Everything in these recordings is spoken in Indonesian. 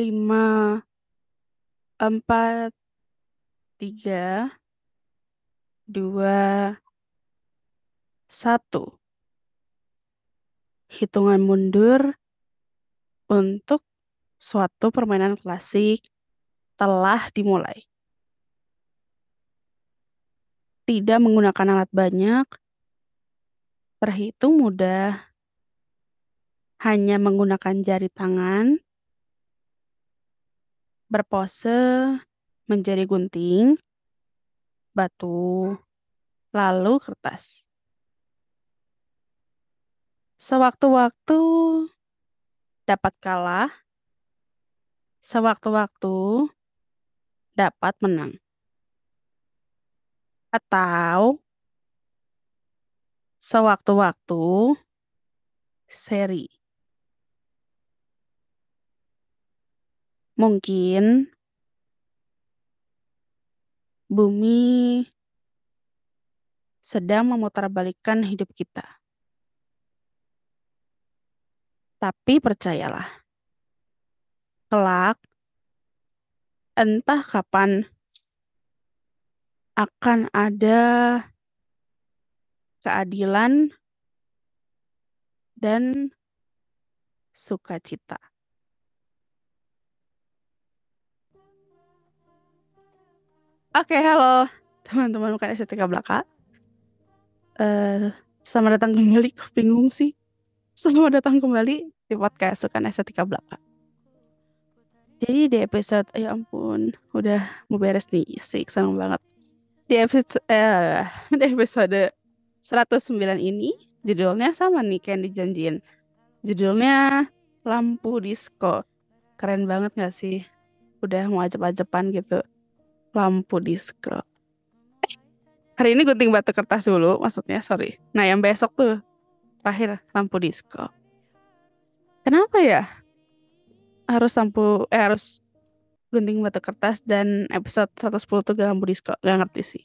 lima, empat, tiga, dua, satu. Hitungan mundur untuk suatu permainan klasik telah dimulai. Tidak menggunakan alat banyak, terhitung mudah, hanya menggunakan jari tangan, berpose menjadi gunting, batu, lalu kertas. Sewaktu-waktu dapat kalah, sewaktu-waktu dapat menang. Atau sewaktu-waktu seri. Mungkin bumi sedang memutarbalikkan hidup kita. Tapi percayalah, kelak entah kapan akan ada keadilan dan sukacita. Oke, halo teman-teman bukan estetika belaka. Uh, selamat datang kembali. Kok bingung sih? Selamat datang kembali di podcast Sukan Estetika Belaka. Jadi di episode, ya ampun, udah mau beres nih, sih seneng banget. Di episode, eh, di episode 109 ini, judulnya sama nih kayak dijanjiin. Judulnya Lampu Disco. Keren banget gak sih? Udah mau ajep-ajepan gitu. Lampu Disco. Eh, hari ini gunting batu kertas dulu, maksudnya, sorry. Nah yang besok tuh terakhir lampu disco. Kenapa ya? Harus lampu eh harus gunting batu kertas dan episode 110 tuh lampu disco. Gak ngerti sih.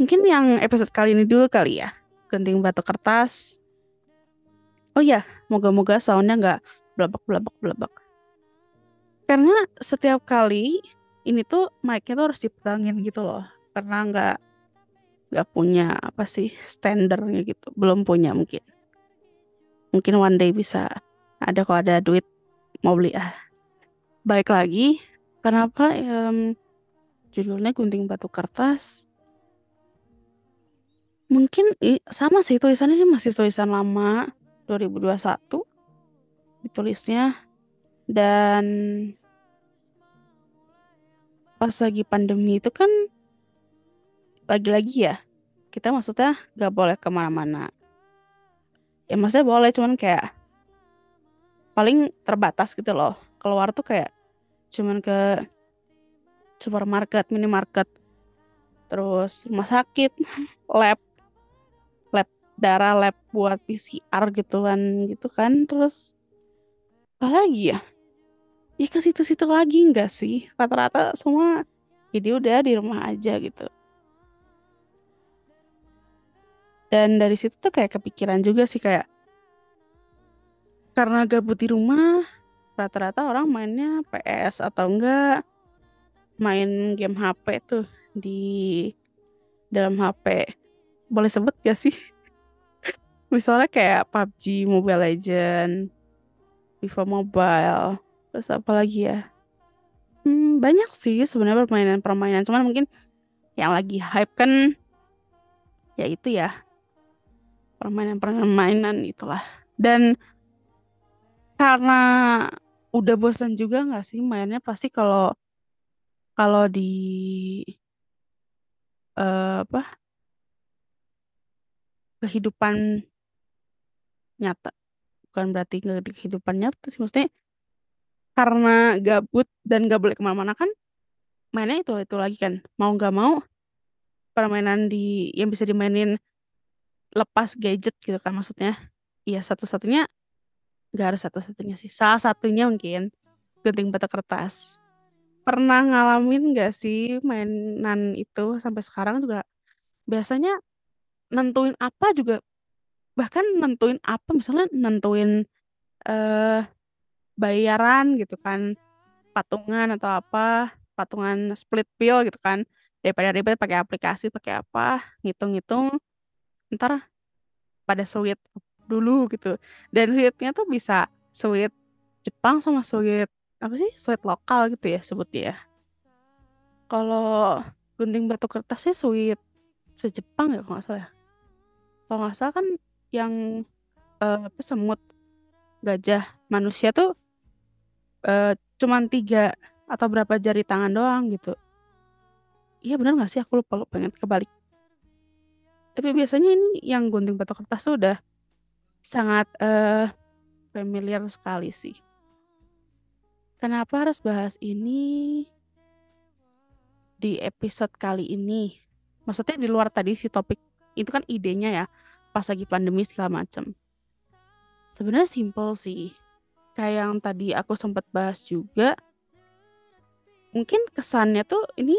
Mungkin yang episode kali ini dulu kali ya. Gunting batu kertas. Oh iya, moga-moga soundnya nggak belabak-belabak-belabak. Karena setiap kali ini tuh mic-nya tuh harus dipegangin gitu loh. Karena nggak nggak punya apa sih standarnya gitu. Belum punya mungkin. Mungkin one day bisa. Ada kalau ada duit mau beli. Ah. Baik lagi. Kenapa um, judulnya gunting batu kertas? Mungkin sama sih tulisannya. Ini masih tulisan lama. 2021 ditulisnya. Dan pas lagi pandemi itu kan lagi-lagi ya kita maksudnya gak boleh ke mana-mana. Ya maksudnya boleh cuman kayak paling terbatas gitu loh. Keluar tuh kayak cuman ke supermarket minimarket terus rumah sakit lab lab darah lab buat PCR gitu kan gitu kan terus apa lagi ya ya ke situ-situ lagi enggak sih? Rata-rata semua jadi udah di rumah aja gitu. Dan dari situ tuh kayak kepikiran juga sih kayak karena gabut di rumah rata-rata orang mainnya PS atau enggak main game HP tuh di dalam HP boleh sebut gak sih? Misalnya kayak PUBG Mobile Legend FIFA Mobile terus apa lagi ya? Hmm, banyak sih sebenarnya permainan-permainan. Cuman mungkin yang lagi hype kan ya itu ya. Permainan-permainan itulah. Dan karena udah bosan juga nggak sih mainnya? Pasti kalau kalau di uh, apa? Kehidupan nyata. Bukan berarti nggak di kehidupan nyata sih maksudnya karena gabut dan gak boleh ke mana-mana kan mainnya itu itu lagi kan. Mau nggak mau permainan di yang bisa dimainin lepas gadget gitu kan maksudnya. Iya satu-satunya nggak harus satu-satunya sih. Salah satunya mungkin gunting batu kertas. Pernah ngalamin nggak sih mainan itu sampai sekarang juga biasanya nentuin apa juga bahkan nentuin apa misalnya nentuin eh bayaran gitu kan patungan atau apa patungan split bill gitu kan daripada ribet pakai aplikasi pakai apa ngitung-ngitung ntar pada sweet dulu gitu. Dan sweetnya tuh bisa sweet Jepang sama sweet apa sih sweet lokal gitu ya sebutnya ya. Kalau gunting batu kertas sih sweet sweet Jepang ya kalau nggak salah ya. Kalau nggak salah kan yang uh, apa semut gajah manusia tuh uh, cuman tiga atau berapa jari tangan doang gitu. Iya benar nggak sih? Aku lupa lupa pengen kebalik. Tapi biasanya ini yang gunting batu kertas tuh udah sangat uh, familiar sekali sih. Kenapa harus bahas ini di episode kali ini? Maksudnya di luar tadi si topik itu kan idenya ya pas lagi pandemi segala macam. Sebenarnya simple sih kayak yang tadi aku sempat bahas juga mungkin kesannya tuh ini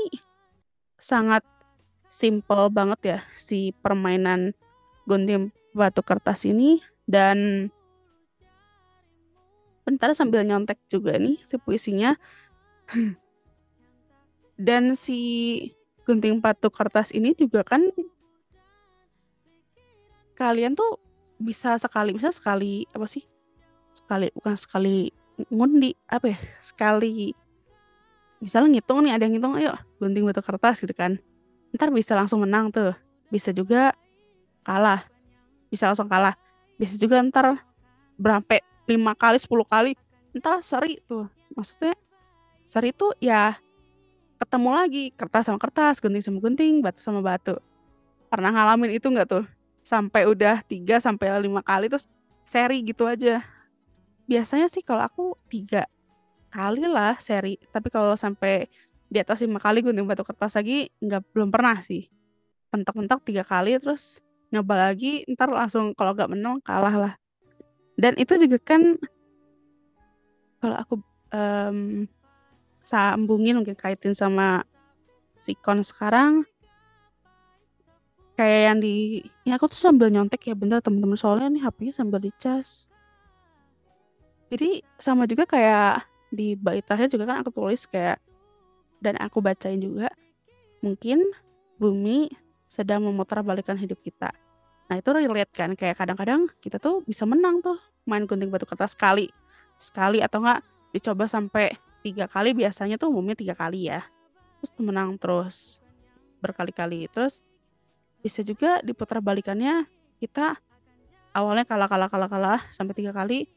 sangat simple banget ya si permainan gunting batu kertas ini. Dan bentar sambil nyontek juga nih si puisinya. Dan si gunting batu kertas ini juga kan kalian tuh bisa sekali bisa sekali apa sih sekali bukan sekali ngundi apa ya sekali. Misalnya ngitung nih ada yang ngitung ayo gunting batu kertas gitu kan. Ntar bisa langsung menang tuh. Bisa juga kalah. Bisa langsung kalah. Bisa juga ntar berapa lima kali sepuluh kali ntar seri tuh. Maksudnya seri tuh ya ketemu lagi kertas sama kertas gunting sama gunting batu sama batu. Pernah ngalamin itu nggak tuh? Sampai udah tiga sampai lima kali terus seri gitu aja biasanya sih kalau aku tiga kali lah seri. Tapi kalau sampai di atas lima kali gunting batu kertas lagi nggak belum pernah sih. Pentok-pentok tiga kali terus nyoba lagi ntar langsung kalau nggak menang kalah lah. Dan itu juga kan kalau aku um, sambungin mungkin kaitin sama sikon sekarang kayak yang di ya aku tuh sambil nyontek ya bener temen-temen soalnya nih HP-nya sambil dicas jadi sama juga kayak di bait terakhir juga kan aku tulis kayak dan aku bacain juga mungkin bumi sedang memutar balikan hidup kita. Nah itu relate kan kayak kadang-kadang kita tuh bisa menang tuh main gunting batu kertas sekali sekali atau enggak dicoba sampai tiga kali biasanya tuh umumnya tiga kali ya terus menang terus berkali-kali terus bisa juga diputar balikannya kita awalnya kalah kalah kalah kalah sampai tiga kali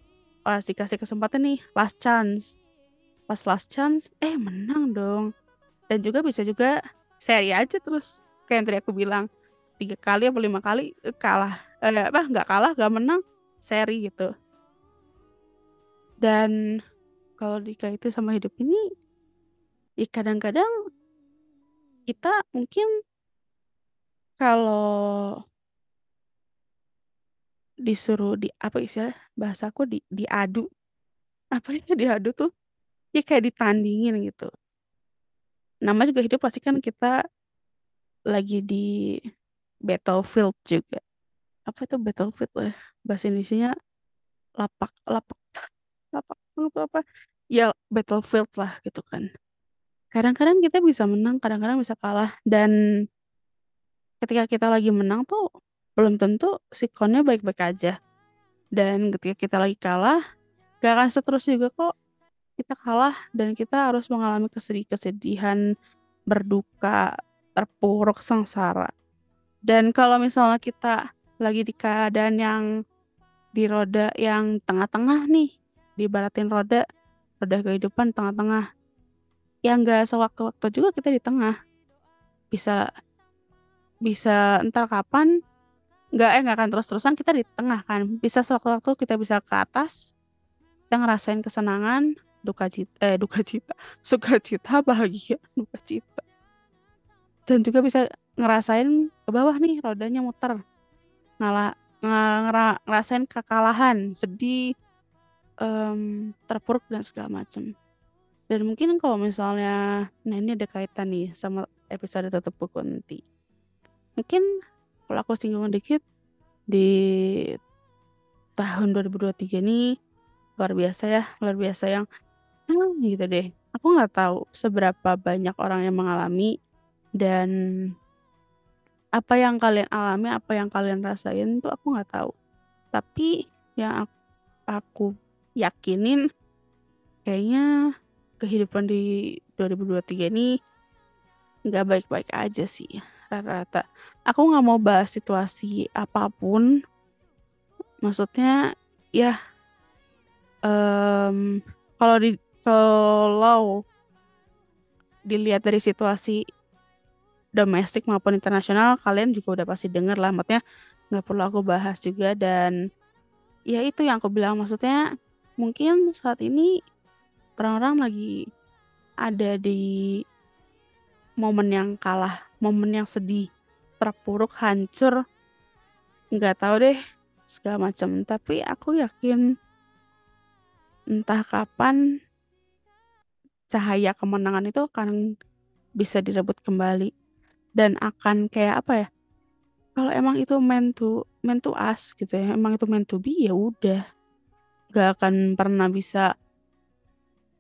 pas dikasih kesempatan nih last chance. Pas last chance eh menang dong. Dan juga bisa juga seri aja terus kayak yang tadi aku bilang. Tiga kali atau lima kali eh, kalah. Eh, apa nggak kalah nggak menang seri gitu. Dan kalau dikaitin sama hidup ini ya kadang-kadang kita mungkin kalau disuruh di apa istilah bahasaku di diadu. Apa ya diadu tuh? Ya kayak ditandingin gitu. Nama juga hidup pasti kan kita lagi di battlefield juga. Apa itu battlefield lah bahasa Indonesia lapak lapak lapak itu apa? Ya battlefield lah gitu kan. Kadang-kadang kita bisa menang kadang-kadang bisa kalah. Dan ketika kita lagi menang tuh belum tentu sikonnya baik-baik aja dan ketika kita lagi kalah gak akan seterusnya juga kok kita kalah dan kita harus mengalami kesedihan, berduka, terpuruk, sengsara. Dan kalau misalnya kita lagi di keadaan yang di roda yang tengah-tengah nih, dibaratin roda, roda kehidupan tengah-tengah. Yang gak sewaktu-waktu juga kita di tengah. Bisa bisa entar kapan nggak eh nggak akan terus-terusan kita di tengah kan. Bisa sewaktu-waktu kita bisa ke atas kita ngerasain kesenangan duka cita eh duka cita suka cita bahagia duka cita. Dan juga bisa ngerasain ke bawah nih rodanya muter. Ngalah ngera, ngerasain kekalahan sedih um, terpuruk dan segala macam dan mungkin kalau misalnya nah ini ada kaitan nih sama episode tutup buku nanti. Mungkin kalau aku singgung dikit di tahun 2023 ini luar biasa ya luar biasa yang hmm, gitu deh aku nggak tahu seberapa banyak orang yang mengalami dan apa yang kalian alami, apa yang kalian rasain tuh aku nggak tahu. Tapi yang aku yakinin kayaknya kehidupan di 2023 ini nggak baik-baik aja sih rata-rata. Aku nggak mau bahas situasi apa pun. Maksudnya ya um, kalau di kalau dilihat dari situasi domestik maupun internasional kalian juga udah pasti denger lah maksudnya nggak perlu aku bahas juga dan ya itu yang aku bilang maksudnya mungkin saat ini orang-orang lagi ada di momen yang kalah momen yang sedih terpuruk hancur nggak tahu deh segala macam. Tapi aku yakin entah kapan cahaya kemenangan itu akan bisa direbut kembali. Dan akan kayak apa ya kalau emang itu meant to meant to us gitu ya emang itu meant to be ya udah. Gak akan pernah bisa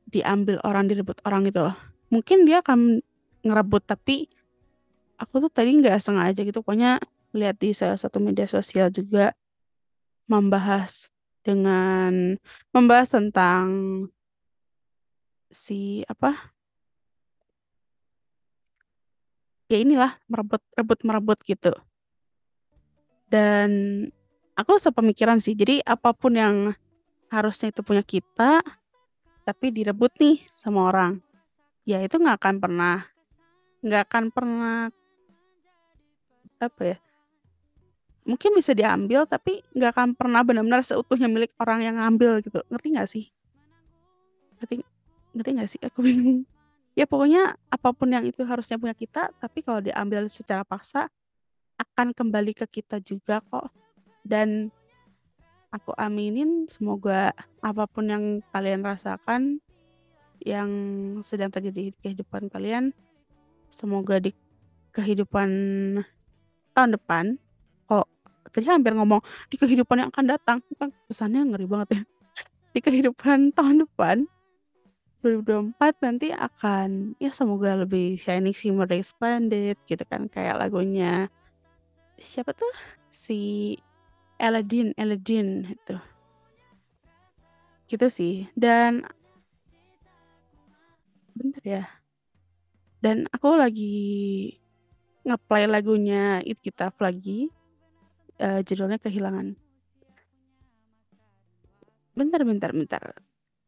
diambil orang direbut orang gitu loh. Mungkin dia akan ngerebut tapi aku tuh tadi nggak sengaja gitu pokoknya lihat di salah satu media sosial juga membahas dengan membahas tentang si apa? Ya inilah merebut rebut merebut gitu. Dan aku sepemikiran sih jadi apa pun yang harusnya itu punya kita tapi direbut nih sama orang ya itu nggak akan pernah nggak akan pernah apa ya mungkin bisa diambil tapi nggak akan pernah benar-benar seutuhnya milik orang yang ngambil gitu. Ngerti nggak sih? Ngerti ngerti nggak sih? Aku bingung. Ya pokoknya apa pun yang itu harusnya punya kita tapi kalau diambil secara paksa akan kembali ke kita juga kok. Dan aku aminin semoga apa pun yang kalian rasakan yang sedang terjadi di kehidupan kalian semoga di kehidupan tahun depan kok tadi hampir ngomong di kehidupan yang akan datang. Kan pesannya ngeri banget ya. Di kehidupan tahun depan 2024 nanti akan ya semoga lebih shining shimmer expanded gitu kan kayak lagunya siapa tuh? Si Aladdin Aladdin itu. Gitu sih. Dan bentar ya. Dan aku lagi ngeplay lagunya It Kita lagi uh, judulnya kehilangan bentar bentar bentar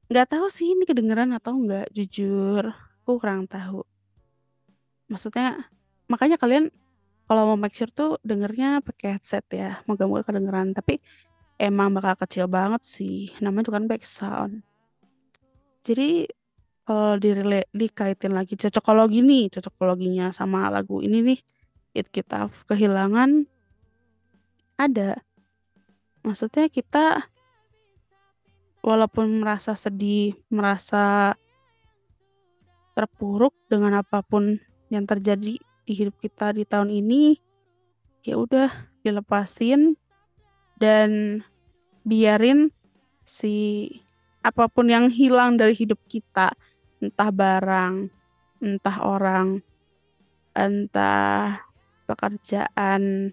Nggak tahu sih ini kedengeran atau enggak, jujur aku kurang tahu. Maksudnya makanya kalian kalau mau make sure tuh dengernya pakai headset ya, moga-moga kedengeran. Tapi emang bakal kecil banget sih, namanya tuh kan background. Jadi kalau direle dikaitin lagi cocokologi nih, cocokologinya sama lagu ini nih, It Kita Kehilangan ada. Maksudnya kita walaupun merasa sedih, merasa terpuruk dengan apa pun yang terjadi di hidup kita di tahun ini, ya udah dilepasin dan biarin si apa pun yang hilang dari hidup kita, entah barang, entah orang, entah pekerjaan,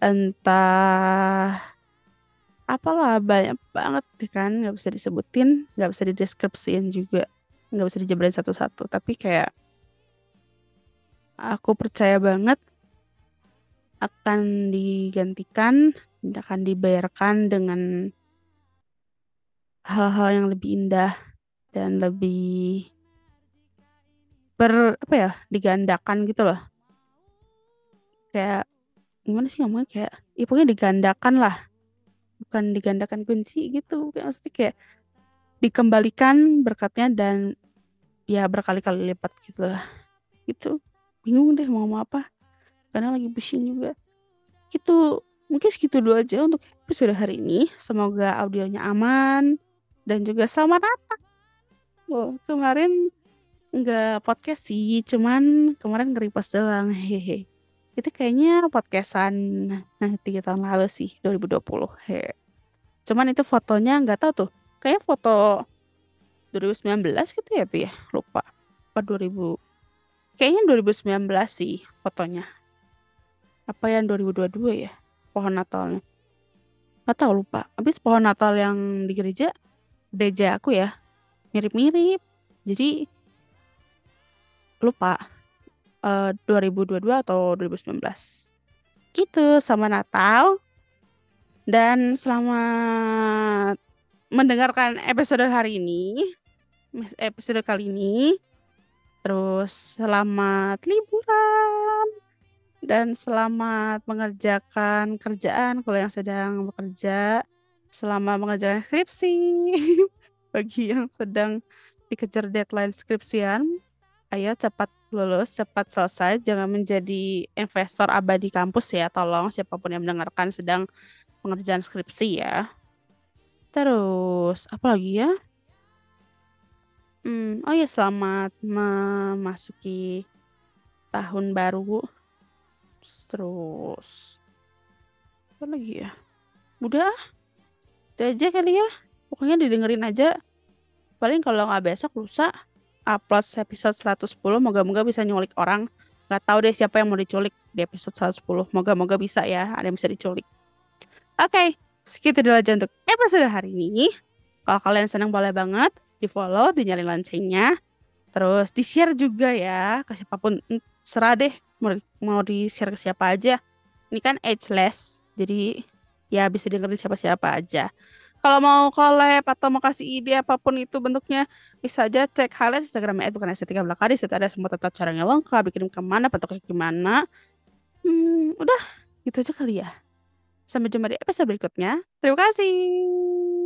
entah apalah banyak banget kan nggak bisa disebutin nggak bisa dideskripsiin juga nggak bisa dijabarin satu-satu. Tapi kayak aku percaya banget akan digantikan akan dibayarkan dengan hal-hal yang lebih indah dan lebih ber apa ya digandakan gitu loh. Kayak gimana sih ngomongnya? Kayak ya pokoknya digandakan lah. Bukan digandakan kunci gitu kayak maksudnya kayak dikembalikan berkatnya dan ya berkali-kali lipat gitu lah. Gitu bingung deh mau ngomong apa. Karena lagi pusing juga. Gitu mungkin segitu dulu aja untuk episode hari ini. Semoga audionya aman dan juga sama rata oh kemarin nggak podcast sih cuman kemarin nge-repost doang. Hehe. Itu kayaknya podcastan nah tiga tahun lalu sih 2020 he. Cuman itu fotonya nggak tahu tuh. Kayak foto 2019 gitu ya tuh ya lupa. Apa 2000 kayaknya 2019 sih fotonya. Apa yang 2022 ya pohon Natalnya nggak tahu lupa. Habis pohon Natal yang di gereja gereja aku ya mirip-mirip. Jadi lupa uh, 2022 atau 2019 gitu sama Natal dan selamat mendengarkan episode hari ini episode kali ini. Terus selamat liburan dan selamat mengerjakan kerjaan kalau yang sedang bekerja. Selama mengerjakan skripsi bagi yang sedang dikejar deadline skripsian ayo cepat lulus, cepat selesai, jangan menjadi investor abadi kampus ya. Tolong siapa pun yang mendengarkan sedang pengerjaan skripsi ya. Terus apa lagi ya? Hmm, oh ya selamat memasuki tahun baru. Terus apa lagi ya? Udah, itu aja kali ya. Pokoknya didengerin aja. Paling kalau nggak besok lusa upload episode 110 moga-moga bisa nyulik orang. Nggak tahu deh siapa yang mau diculik di episode 110 moga-moga bisa ya ada yang bisa diculik. Oke okay, segitu dulu aja untuk episode hari ini. Kalau kalian senang boleh banget di follow dinyalin loncengnya. Terus di share juga ya ke siapa pun. Serah deh mau, mau di share ke siapa aja. Ini kan ageless jadi ya bisa dengerin siapa-siapa aja kalau mau collab atau mau kasih ide apa pun itu bentuknya bisa aja cek highlight Instagram bukan estetika belakang di situ ada semua tata caranya lengkap bikin ke mana bentuknya gimana. Hmm, udah gitu aja kali ya. Sampai jumpa di episode berikutnya. Terima kasih